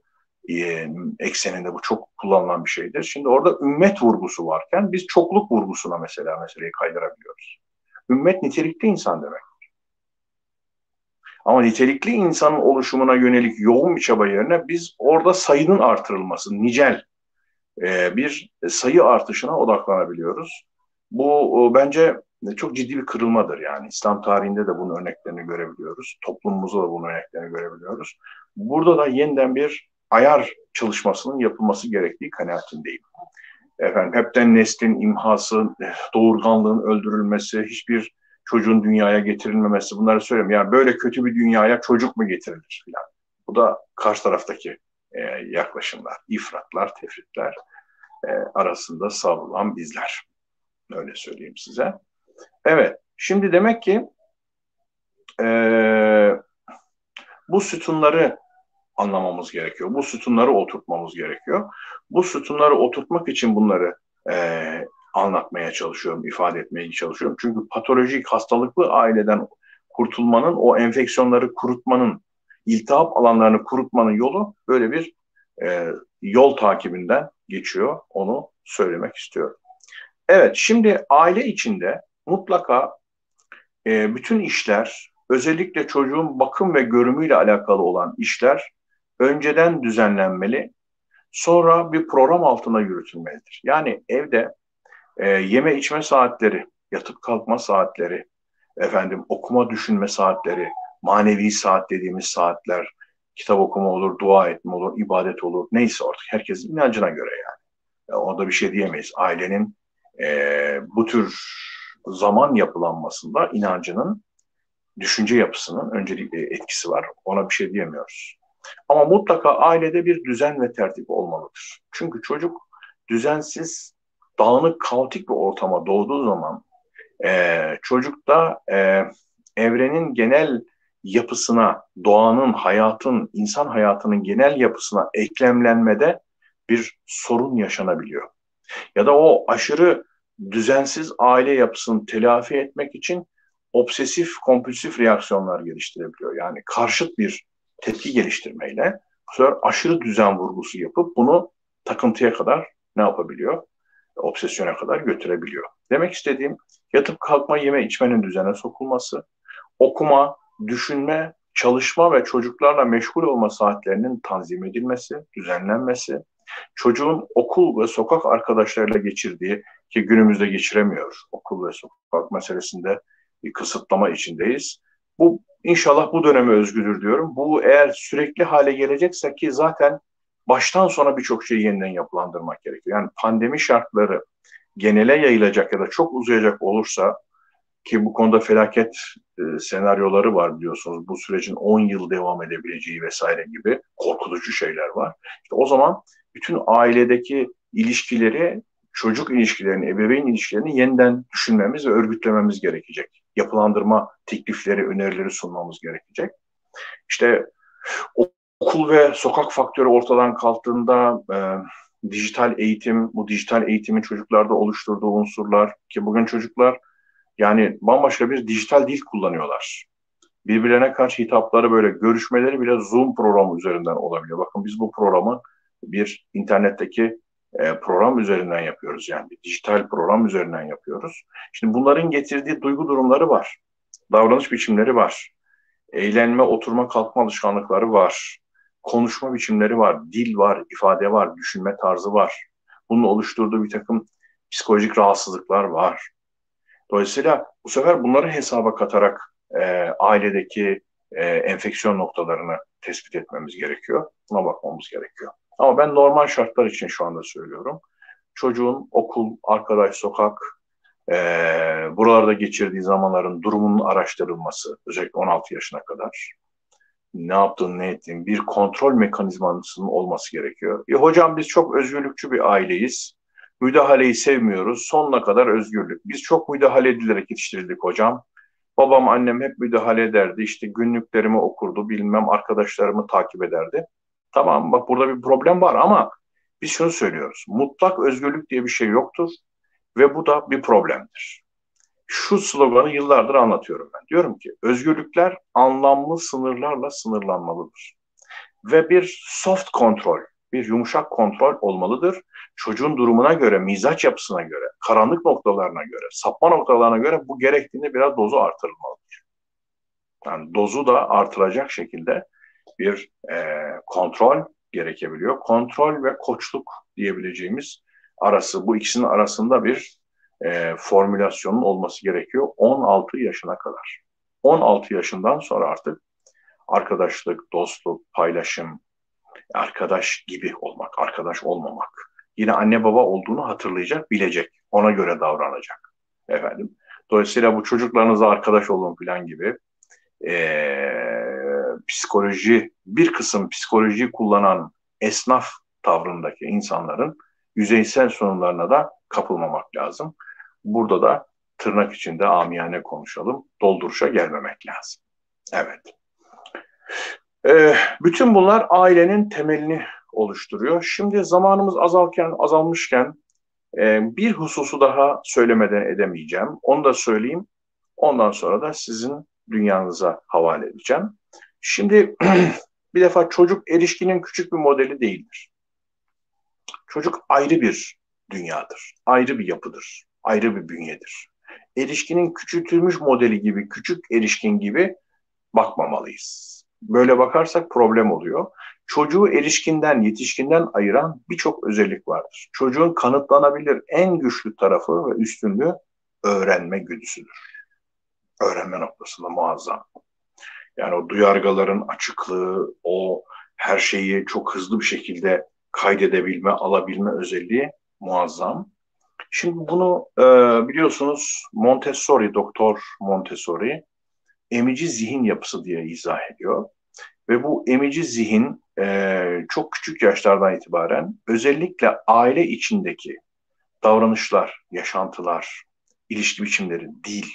e, ekseninde bu çok kullanılan bir şeydir. Şimdi orada ümmet vurgusu varken biz çokluk vurgusuna mesela meseleyi kaydırabiliyoruz. Ümmet nitelikli insan demek. Ama nitelikli insanın oluşumuna yönelik yoğun bir çaba yerine biz orada sayının artırılması, nicel e, bir sayı artışına odaklanabiliyoruz. Bu bence çok ciddi bir kırılmadır yani. İslam tarihinde de bunun örneklerini görebiliyoruz. Toplumumuzda da bunun örneklerini görebiliyoruz. Burada da yeniden bir ayar çalışmasının yapılması gerektiği kanaatindeyim. Efendim hepten neslin imhası, doğurganlığın öldürülmesi, hiçbir çocuğun dünyaya getirilmemesi bunları söyleyeyim. Yani böyle kötü bir dünyaya çocuk mu getirilir filan. Bu da karşı taraftaki e, yaklaşımlar, ifratlar, tefritler e, arasında savrulan bizler. Öyle söyleyeyim size. Evet, şimdi demek ki e, bu sütunları anlamamız gerekiyor. Bu sütunları oturtmamız gerekiyor. Bu sütunları oturtmak için bunları e, anlatmaya çalışıyorum, ifade etmeye çalışıyorum. Çünkü patolojik hastalıklı aileden kurtulmanın, o enfeksiyonları kurutmanın, iltihap alanlarını kurutmanın yolu böyle bir e, yol takibinden geçiyor. Onu söylemek istiyorum. Evet, şimdi aile içinde mutlaka e, bütün işler, özellikle çocuğun bakım ve görümüyle alakalı olan işler önceden düzenlenmeli, sonra bir program altına yürütülmelidir. Yani evde e, yeme içme saatleri, yatıp kalkma saatleri, efendim okuma düşünme saatleri, manevi saat dediğimiz saatler, kitap okuma olur, dua etme olur, ibadet olur, neyse artık herkesin inancına göre yani. yani orada bir şey diyemeyiz. Ailenin e, bu tür zaman yapılanmasında inancının, düşünce yapısının öncelikle etkisi var. Ona bir şey diyemiyoruz. Ama mutlaka ailede bir düzen ve tertip olmalıdır. Çünkü çocuk düzensiz dağınık, kaotik bir ortama doğduğu zaman e, çocukta e, evrenin genel yapısına, doğanın, hayatın, insan hayatının genel yapısına eklemlenmede bir sorun yaşanabiliyor. Ya da o aşırı düzensiz aile yapısını telafi etmek için obsesif kompulsif reaksiyonlar geliştirebiliyor. Yani karşıt bir tepki geliştirmeyle bu sefer aşırı düzen vurgusu yapıp bunu takıntıya kadar ne yapabiliyor? Obsesyona kadar götürebiliyor. Demek istediğim yatıp kalkma, yeme, içmenin düzene sokulması, okuma, düşünme, çalışma ve çocuklarla meşgul olma saatlerinin tanzim edilmesi, düzenlenmesi, çocuğun okul ve sokak arkadaşlarıyla geçirdiği ki günümüzde geçiremiyor okul ve sokak meselesinde bir kısıtlama içindeyiz. Bu inşallah bu döneme özgüdür diyorum. Bu eğer sürekli hale gelecekse ki zaten baştan sona birçok şeyi yeniden yapılandırmak gerekiyor. Yani pandemi şartları genele yayılacak ya da çok uzayacak olursa ki bu konuda felaket e, senaryoları var biliyorsunuz. Bu sürecin 10 yıl devam edebileceği vesaire gibi korkutucu şeyler var. İşte o zaman bütün ailedeki ilişkileri, çocuk ilişkilerini, ebeveyn ilişkilerini yeniden düşünmemiz ve örgütlememiz gerekecek. Yapılandırma teklifleri, önerileri sunmamız gerekecek. İşte okul ve sokak faktörü ortadan kalktığında e, dijital eğitim, bu dijital eğitimin çocuklarda oluşturduğu unsurlar ki bugün çocuklar yani bambaşka bir dijital dil kullanıyorlar. Birbirlerine karşı hitapları böyle görüşmeleri bile Zoom programı üzerinden olabiliyor. Bakın biz bu programı bir internetteki e, program üzerinden yapıyoruz yani bir dijital program üzerinden yapıyoruz. Şimdi bunların getirdiği duygu durumları var. Davranış biçimleri var. Eğlenme, oturma, kalkma alışkanlıkları var. Konuşma biçimleri var, dil var, ifade var, düşünme tarzı var. Bunun oluşturduğu bir takım psikolojik rahatsızlıklar var. Dolayısıyla bu sefer bunları hesaba katarak e, ailedeki e, enfeksiyon noktalarını tespit etmemiz gerekiyor. Buna bakmamız gerekiyor. Ama ben normal şartlar için şu anda söylüyorum. Çocuğun okul, arkadaş, sokak, e, buralarda geçirdiği zamanların durumunun araştırılması, özellikle 16 yaşına kadar ne yaptığını, ne ettiğini bir kontrol mekanizmasının olması gerekiyor. E, hocam biz çok özgürlükçü bir aileyiz. Müdahaleyi sevmiyoruz. Sonuna kadar özgürlük. Biz çok müdahale edilerek yetiştirildik hocam. Babam, annem hep müdahale ederdi. İşte günlüklerimi okurdu, bilmem arkadaşlarımı takip ederdi. Tamam bak burada bir problem var ama biz şunu söylüyoruz. Mutlak özgürlük diye bir şey yoktur ve bu da bir problemdir. Şu sloganı yıllardır anlatıyorum ben. Diyorum ki özgürlükler anlamlı sınırlarla sınırlanmalıdır. Ve bir soft kontrol, bir yumuşak kontrol olmalıdır. Çocuğun durumuna göre, mizaç yapısına göre, karanlık noktalarına göre, sapma noktalarına göre bu gerektiğinde biraz dozu artırılmalıdır. Yani dozu da artıracak şekilde bir e, kontrol gerekebiliyor. Kontrol ve koçluk diyebileceğimiz arası, bu ikisinin arasında bir e, formülasyonun olması gerekiyor 16 yaşına kadar. 16 yaşından sonra artık arkadaşlık, dostluk, paylaşım, arkadaş gibi olmak, arkadaş olmamak. Yine anne baba olduğunu hatırlayacak, bilecek. Ona göre davranacak. Efendim. Dolayısıyla bu çocuklarınızla arkadaş olun falan gibi e, psikoloji, bir kısım psikolojiyi kullanan esnaf tavrındaki insanların yüzeysel sorunlarına da kapılmamak lazım. Burada da tırnak içinde amiyane konuşalım, dolduruşa gelmemek lazım. Evet. Ee, bütün bunlar ailenin temelini oluşturuyor. Şimdi zamanımız azalken, azalmışken e, bir hususu daha söylemeden edemeyeceğim. Onu da söyleyeyim. Ondan sonra da sizin dünyanıza havale edeceğim. Şimdi bir defa çocuk erişkinin küçük bir modeli değildir. Çocuk ayrı bir dünyadır, ayrı bir yapıdır, ayrı bir bünyedir. Erişkinin küçültülmüş modeli gibi, küçük erişkin gibi bakmamalıyız. Böyle bakarsak problem oluyor. Çocuğu erişkinden, yetişkinden ayıran birçok özellik vardır. Çocuğun kanıtlanabilir en güçlü tarafı ve üstünlüğü öğrenme güdüsüdür. Öğrenme noktasında muazzam. Yani o duyargaların açıklığı, o her şeyi çok hızlı bir şekilde kaydedebilme, alabilme özelliği muazzam. Şimdi bunu e, biliyorsunuz Montessori, Doktor Montessori emici zihin yapısı diye izah ediyor. Ve bu emici zihin e, çok küçük yaşlardan itibaren özellikle aile içindeki davranışlar, yaşantılar, ilişki biçimleri, dil,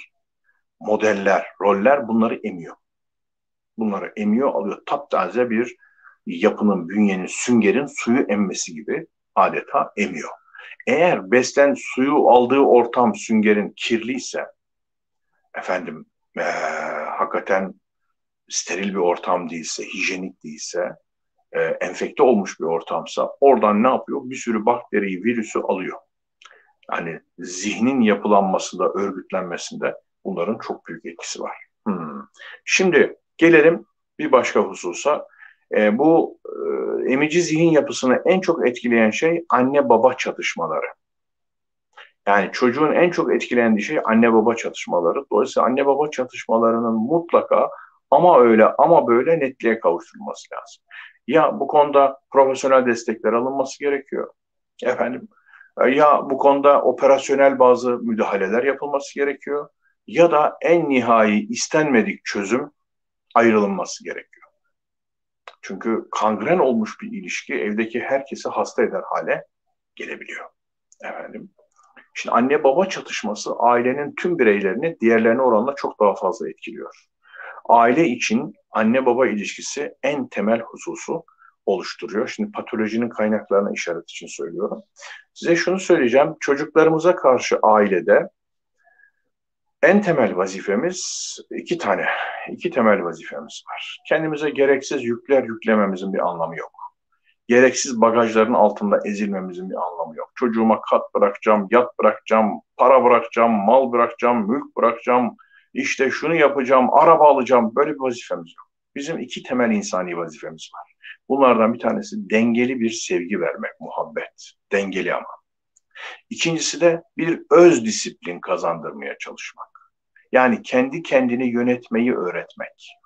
modeller, roller bunları emiyor. Bunları emiyor, alıyor. Taptaze bir yapının, bünyenin, süngerin suyu emmesi gibi adeta emiyor. Eğer beslen suyu aldığı ortam süngerin kirliyse, efendim ee, hakikaten steril bir ortam değilse, hijyenik değilse, e, enfekte olmuş bir ortamsa oradan ne yapıyor? Bir sürü bakteriyi, virüsü alıyor. Yani zihnin yapılanmasında, örgütlenmesinde bunların çok büyük etkisi var. Hmm. Şimdi gelelim bir başka hususa. E, bu e, emici zihin yapısını en çok etkileyen şey anne baba çatışmaları. Yani çocuğun en çok etkilendiği şey anne baba çatışmaları. Dolayısıyla anne baba çatışmalarının mutlaka ama öyle ama böyle netliğe kavuşturulması lazım. Ya bu konuda profesyonel destekler alınması gerekiyor. Efendim ya bu konuda operasyonel bazı müdahaleler yapılması gerekiyor ya da en nihai istenmedik çözüm ayrılınması gerekiyor. Çünkü kangren olmuş bir ilişki evdeki herkesi hasta eder hale gelebiliyor. Efendim. Şimdi anne baba çatışması ailenin tüm bireylerini diğerlerine oranla çok daha fazla etkiliyor. Aile için anne baba ilişkisi en temel hususu oluşturuyor. Şimdi patolojinin kaynaklarına işaret için söylüyorum. Size şunu söyleyeceğim. Çocuklarımıza karşı ailede en temel vazifemiz iki tane, iki temel vazifemiz var. Kendimize gereksiz yükler yüklememizin bir anlamı yok. Gereksiz bagajların altında ezilmemizin bir anlamı yok. Çocuğuma kat bırakacağım, yat bırakacağım, para bırakacağım, mal bırakacağım, mülk bırakacağım, işte şunu yapacağım, araba alacağım. Böyle bir vazifemiz yok. Bizim iki temel insani vazifemiz var. Bunlardan bir tanesi dengeli bir sevgi vermek, muhabbet. Dengeli ama. İkincisi de bir öz disiplin kazandırmaya çalışmak. Yani kendi kendini yönetmeyi öğretmek.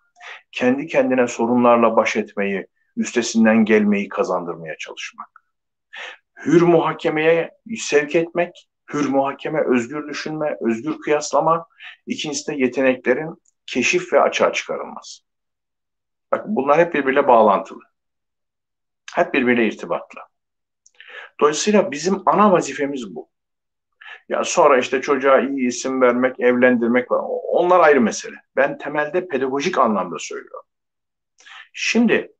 Kendi kendine sorunlarla baş etmeyi, üstesinden gelmeyi kazandırmaya çalışmak. Hür muhakemeye sevk etmek, hür muhakeme, özgür düşünme, özgür kıyaslama. İkincisi de yeteneklerin keşif ve açığa çıkarılması. Bak bunlar hep birbiriyle bağlantılı. Hep birbiriyle irtibatlı. Dolayısıyla bizim ana vazifemiz bu. Ya sonra işte çocuğa iyi isim vermek, evlendirmek var. Onlar ayrı mesele. Ben temelde pedagojik anlamda söylüyorum. Şimdi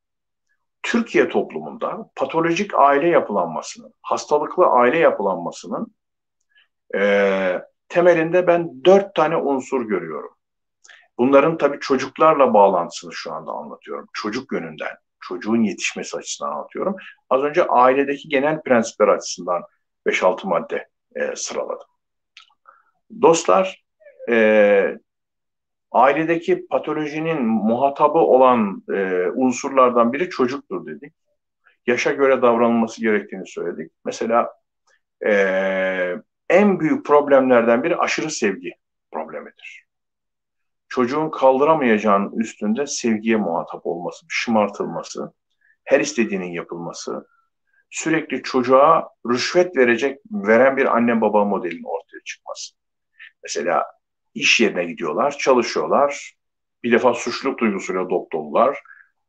Türkiye toplumunda patolojik aile yapılanmasının, hastalıklı aile yapılanmasının e, temelinde ben dört tane unsur görüyorum. Bunların tabii çocuklarla bağlantısını şu anda anlatıyorum. Çocuk yönünden, çocuğun yetişmesi açısından anlatıyorum. Az önce ailedeki genel prensipler açısından 5-6 madde e, sıraladım. Dostlar, e, ailedeki patolojinin muhatabı olan e, unsurlardan biri çocuktur dedik. Yaşa göre davranılması gerektiğini söyledik. Mesela e, en büyük problemlerden biri aşırı sevgi problemidir. Çocuğun kaldıramayacağının üstünde sevgiye muhatap olması, şımartılması, her istediğinin yapılması, sürekli çocuğa rüşvet verecek veren bir anne baba modelinin ortaya çıkması. Mesela iş yerine gidiyorlar, çalışıyorlar. Bir defa suçluluk duygusuyla doktorlar.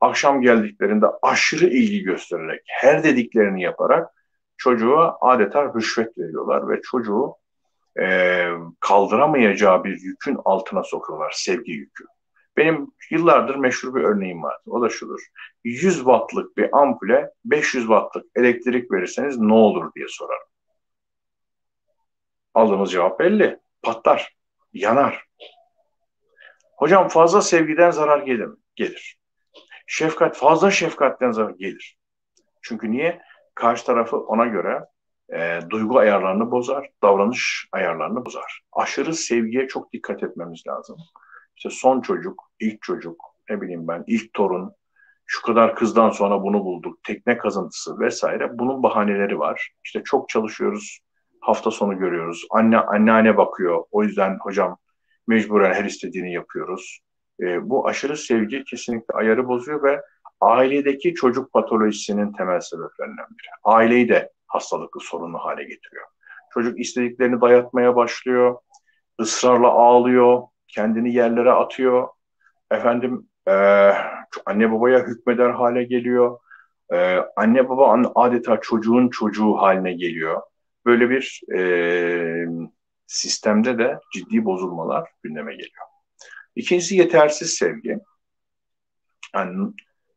Akşam geldiklerinde aşırı ilgi göstererek, her dediklerini yaparak çocuğa adeta rüşvet veriyorlar ve çocuğu e, kaldıramayacağı bir yükün altına sokuyorlar, sevgi yükü. Benim yıllardır meşhur bir örneğim var. O da şudur. 100 wattlık bir ampule 500 wattlık elektrik verirseniz ne olur diye sorarım. Aldığımız cevap belli. Patlar, yanar. Hocam fazla sevgiden zarar gelir mi? Gelir. Şefkat, fazla şefkatten zarar gelir. Çünkü niye? Karşı tarafı ona göre e, duygu ayarlarını bozar, davranış ayarlarını bozar. Aşırı sevgiye çok dikkat etmemiz lazım. İşte son çocuk, ilk çocuk, ne bileyim ben, ilk torun, şu kadar kızdan sonra bunu bulduk, tekne kazıntısı vesaire. Bunun bahaneleri var. İşte çok çalışıyoruz, hafta sonu görüyoruz. Anne anneanne bakıyor. O yüzden hocam mecburen her istediğini yapıyoruz. E, bu aşırı sevgi kesinlikle ayarı bozuyor ve ailedeki çocuk patolojisinin temel sebeplerinden biri. Aileyi de hastalıklı sorunlu hale getiriyor. Çocuk istediklerini dayatmaya başlıyor, ısrarla ağlıyor, kendini yerlere atıyor. Efendim e, anne babaya hükmeder hale geliyor. E, anne baba adeta çocuğun çocuğu haline geliyor. böyle bir e, sistemde de ciddi bozulmalar gündeme geliyor. İkincisi yetersiz sevgi. Yani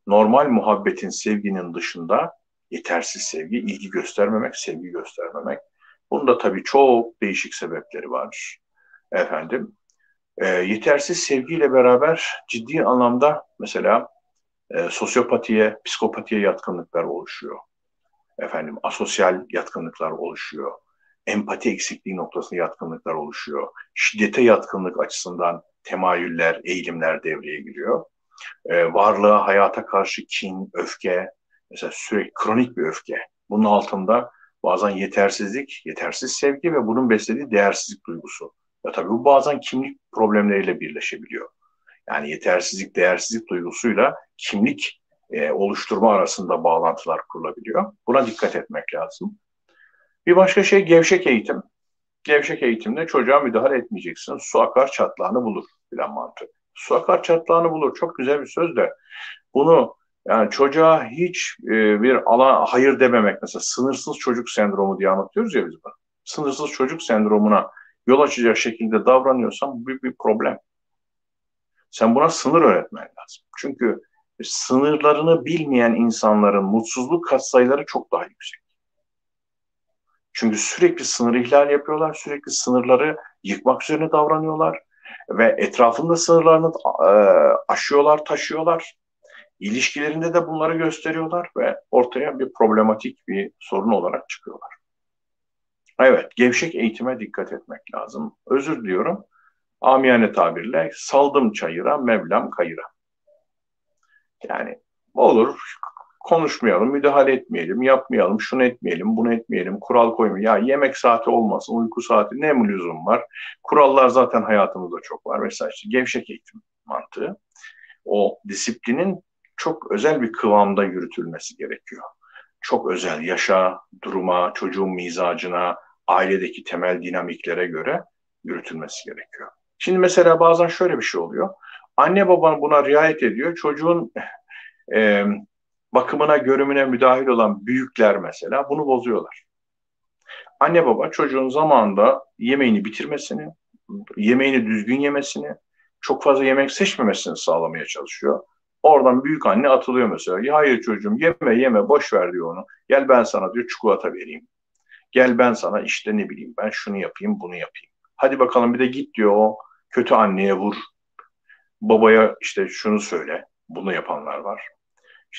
normal muhabbetin, sevginin dışında yetersiz sevgi, ilgi göstermemek, sevgi göstermemek. Bunun da tabii çok değişik sebepleri var. Efendim, e, yetersiz sevgiyle beraber ciddi anlamda mesela e, sosyopatiye, psikopatiye yatkınlıklar oluşuyor. Efendim, asosyal yatkınlıklar oluşuyor. Empati eksikliği noktasında yatkınlıklar oluşuyor. Şiddete yatkınlık açısından temayüller, eğilimler devreye giriyor. E, varlığa, hayata karşı kin, öfke, mesela sürekli kronik bir öfke. Bunun altında bazen yetersizlik, yetersiz sevgi ve bunun beslediği değersizlik duygusu. Ya tabii bu bazen kimlik problemleriyle birleşebiliyor. Yani yetersizlik, değersizlik duygusuyla kimlik e, oluşturma arasında bağlantılar kurulabiliyor. Buna dikkat etmek lazım. Bir başka şey gevşek eğitim. Gevşek eğitimde çocuğa müdahale etmeyeceksin. Su akar çatlağını bulur filan mantığı. Su akar çatlağını bulur. Çok güzel bir söz de bunu yani çocuğa hiç e, bir alan hayır dememek mesela sınırsız çocuk sendromu diye anlatıyoruz ya biz bunu. Sınırsız çocuk sendromuna yol açacak şekilde davranıyorsan büyük bir problem. Sen buna sınır öğretmen lazım. Çünkü sınırlarını bilmeyen insanların mutsuzluk katsayıları çok daha yüksek. Çünkü sürekli sınır ihlal yapıyorlar, sürekli sınırları yıkmak üzerine davranıyorlar ve etrafında sınırlarını e, aşıyorlar, taşıyorlar. İlişkilerinde de bunları gösteriyorlar ve ortaya bir problematik bir sorun olarak çıkıyorlar. Evet, gevşek eğitime dikkat etmek lazım. Özür diliyorum. Amiyane tabirle saldım çayıra, Mevlam kayıra. Yani olur, konuşmayalım, müdahale etmeyelim, yapmayalım, şunu etmeyelim, bunu etmeyelim, kural koymayalım. Ya yemek saati olmasın, uyku saati ne mi lüzum var? Kurallar zaten hayatımızda çok var. Mesela işte gevşek eğitim mantığı. O disiplinin çok özel bir kıvamda yürütülmesi gerekiyor. Çok özel, yaşa, duruma, çocuğun mizacına, ailedeki temel dinamiklere göre yürütülmesi gerekiyor. Şimdi mesela bazen şöyle bir şey oluyor. Anne baba buna riayet ediyor. Çocuğun e, bakımına, görümüne müdahil olan büyükler mesela bunu bozuyorlar. Anne baba çocuğun zamanında yemeğini bitirmesini, yemeğini düzgün yemesini, çok fazla yemek seçmemesini sağlamaya çalışıyor. Oradan büyük anne atılıyor mesela. Ya hayır çocuğum yeme yeme boş ver diyor onu. Gel ben sana diyor çikolata vereyim. Gel ben sana işte ne bileyim ben şunu yapayım bunu yapayım. Hadi bakalım bir de git diyor o kötü anneye vur. Babaya işte şunu söyle. Bunu yapanlar var.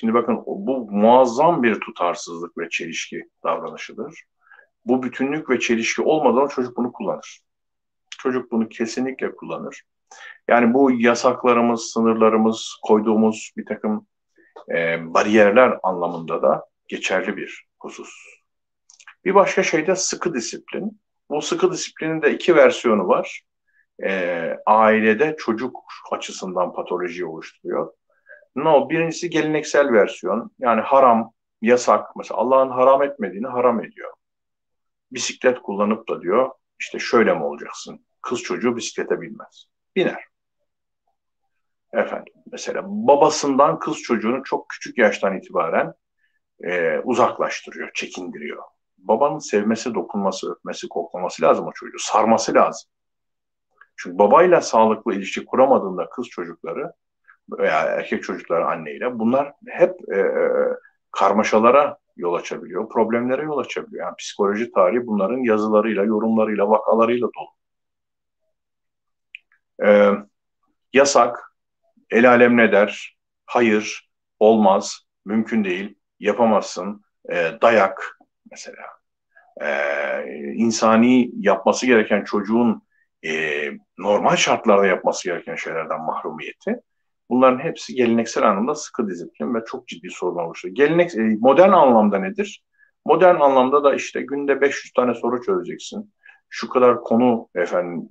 Şimdi bakın bu muazzam bir tutarsızlık ve çelişki davranışıdır. Bu bütünlük ve çelişki olmadan çocuk bunu kullanır. Çocuk bunu kesinlikle kullanır. Yani bu yasaklarımız, sınırlarımız, koyduğumuz bir takım e, bariyerler anlamında da geçerli bir husus. Bir başka şey de sıkı disiplin. Bu sıkı disiplinin de iki versiyonu var. E, ailede çocuk açısından patoloji oluşturuyor. No, birincisi geleneksel versiyon. Yani haram, yasak. Mesela Allah'ın haram etmediğini haram ediyor. Bisiklet kullanıp da diyor işte şöyle mi olacaksın? Kız çocuğu bisiklete binmez. Biner. Efendim mesela babasından kız çocuğunu çok küçük yaştan itibaren e, uzaklaştırıyor, çekindiriyor. Babanın sevmesi, dokunması, öpmesi, koklaması lazım o çocuğu. Sarması lazım. Çünkü babayla sağlıklı ilişki kuramadığında kız çocukları veya erkek çocuklar anneyle bunlar hep e, e, karmaşalara yol açabiliyor, problemlere yol açabiliyor. Yani psikoloji tarihi bunların yazılarıyla, yorumlarıyla, vakalarıyla dolu. Ee, yasak, el alem ne der, hayır, olmaz, mümkün değil, yapamazsın, e, dayak mesela. E, insani yapması gereken çocuğun e, normal şartlarda yapması gereken şeylerden mahrumiyeti Bunların hepsi geleneksel anlamda sıkı disiplin ve çok ciddi sorun oluşturuyor. Gelenek, e, modern anlamda nedir? Modern anlamda da işte günde 500 tane soru çözeceksin. Şu kadar konu efendim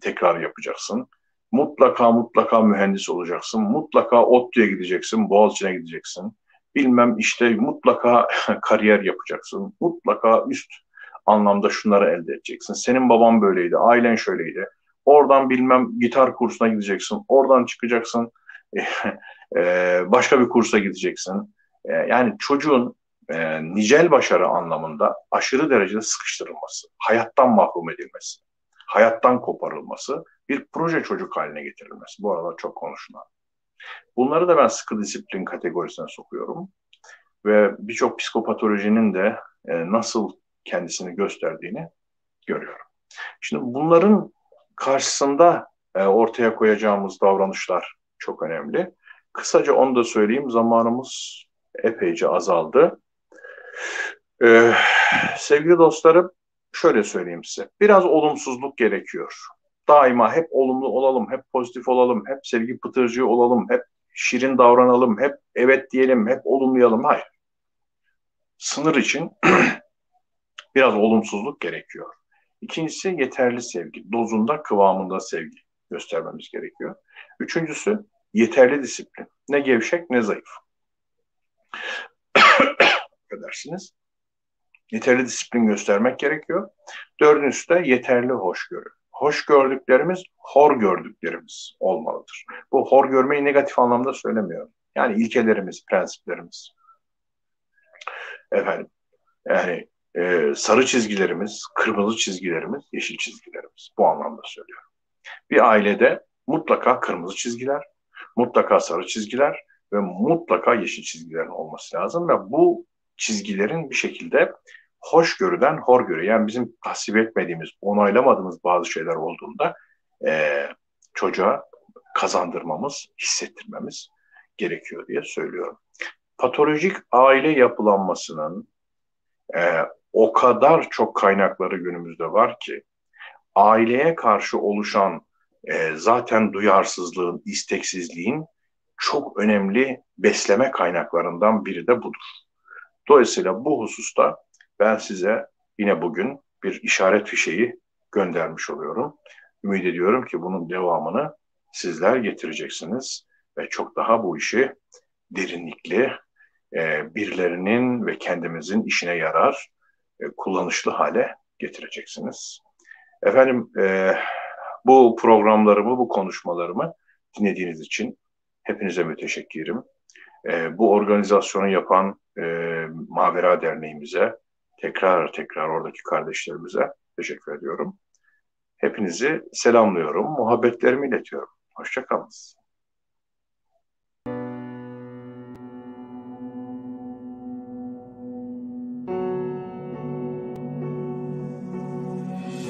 tekrar yapacaksın. Mutlaka mutlaka mühendis olacaksın. Mutlaka ODTÜ'ye gideceksin, Boğaziçi'ne gideceksin. Bilmem işte mutlaka kariyer yapacaksın. Mutlaka üst anlamda şunları elde edeceksin. Senin baban böyleydi, ailen şöyleydi. Oradan bilmem gitar kursuna gideceksin. Oradan çıkacaksın. Başka bir kursa gideceksin. Yani çocuğun nicel başarı anlamında aşırı derecede sıkıştırılması, hayattan mahrum edilmesi, hayattan koparılması, bir proje çocuk haline getirilmesi. Bu aralar çok konuşulan. Bunları da ben sıkı disiplin kategorisine sokuyorum. Ve birçok psikopatolojinin de nasıl kendisini gösterdiğini görüyorum. Şimdi bunların karşısında ortaya koyacağımız davranışlar çok önemli. Kısaca onu da söyleyeyim. Zamanımız epeyce azaldı. Ee, sevgili dostlarım, şöyle söyleyeyim size. Biraz olumsuzluk gerekiyor. Daima hep olumlu olalım, hep pozitif olalım, hep sevgi pıtırcığı olalım, hep şirin davranalım, hep evet diyelim, hep olumlayalım. Hayır. Sınır için biraz olumsuzluk gerekiyor. İkincisi yeterli sevgi. Dozunda, kıvamında sevgi göstermemiz gerekiyor. Üçüncüsü yeterli disiplin. Ne gevşek ne zayıf. Edersiniz. Yeterli disiplin göstermek gerekiyor. Dördüncüsü de yeterli hoşgörü. Hoş gördüklerimiz, hor gördüklerimiz olmalıdır. Bu hor görmeyi negatif anlamda söylemiyorum. Yani ilkelerimiz, prensiplerimiz. Efendim, yani e, sarı çizgilerimiz, kırmızı çizgilerimiz, yeşil çizgilerimiz. Bu anlamda söylüyorum. Bir ailede mutlaka kırmızı çizgiler, mutlaka sarı çizgiler ve mutlaka yeşil çizgilerin olması lazım ve bu çizgilerin bir şekilde hoşgörüden horgörü yani bizim tasvip etmediğimiz, onaylamadığımız bazı şeyler olduğunda e, çocuğa kazandırmamız, hissettirmemiz gerekiyor diye söylüyorum. Patolojik aile yapılanmasının e, o kadar çok kaynakları günümüzde var ki aileye karşı oluşan e, zaten duyarsızlığın, isteksizliğin çok önemli besleme kaynaklarından biri de budur. Dolayısıyla bu hususta ben size yine bugün bir işaret fişeği göndermiş oluyorum. Ümit ediyorum ki bunun devamını sizler getireceksiniz ve çok daha bu işi derinlikli, e, birilerinin ve kendimizin işine yarar, e, kullanışlı hale getireceksiniz. Efendim, e, bu programlarımı, bu konuşmalarımı dinlediğiniz için hepinize müteşekkirim. E, bu organizasyonu yapan e, Mavera Derneğimize, tekrar tekrar oradaki kardeşlerimize teşekkür ediyorum. Hepinizi selamlıyorum, muhabbetlerimi iletiyorum. Hoşçakalınız.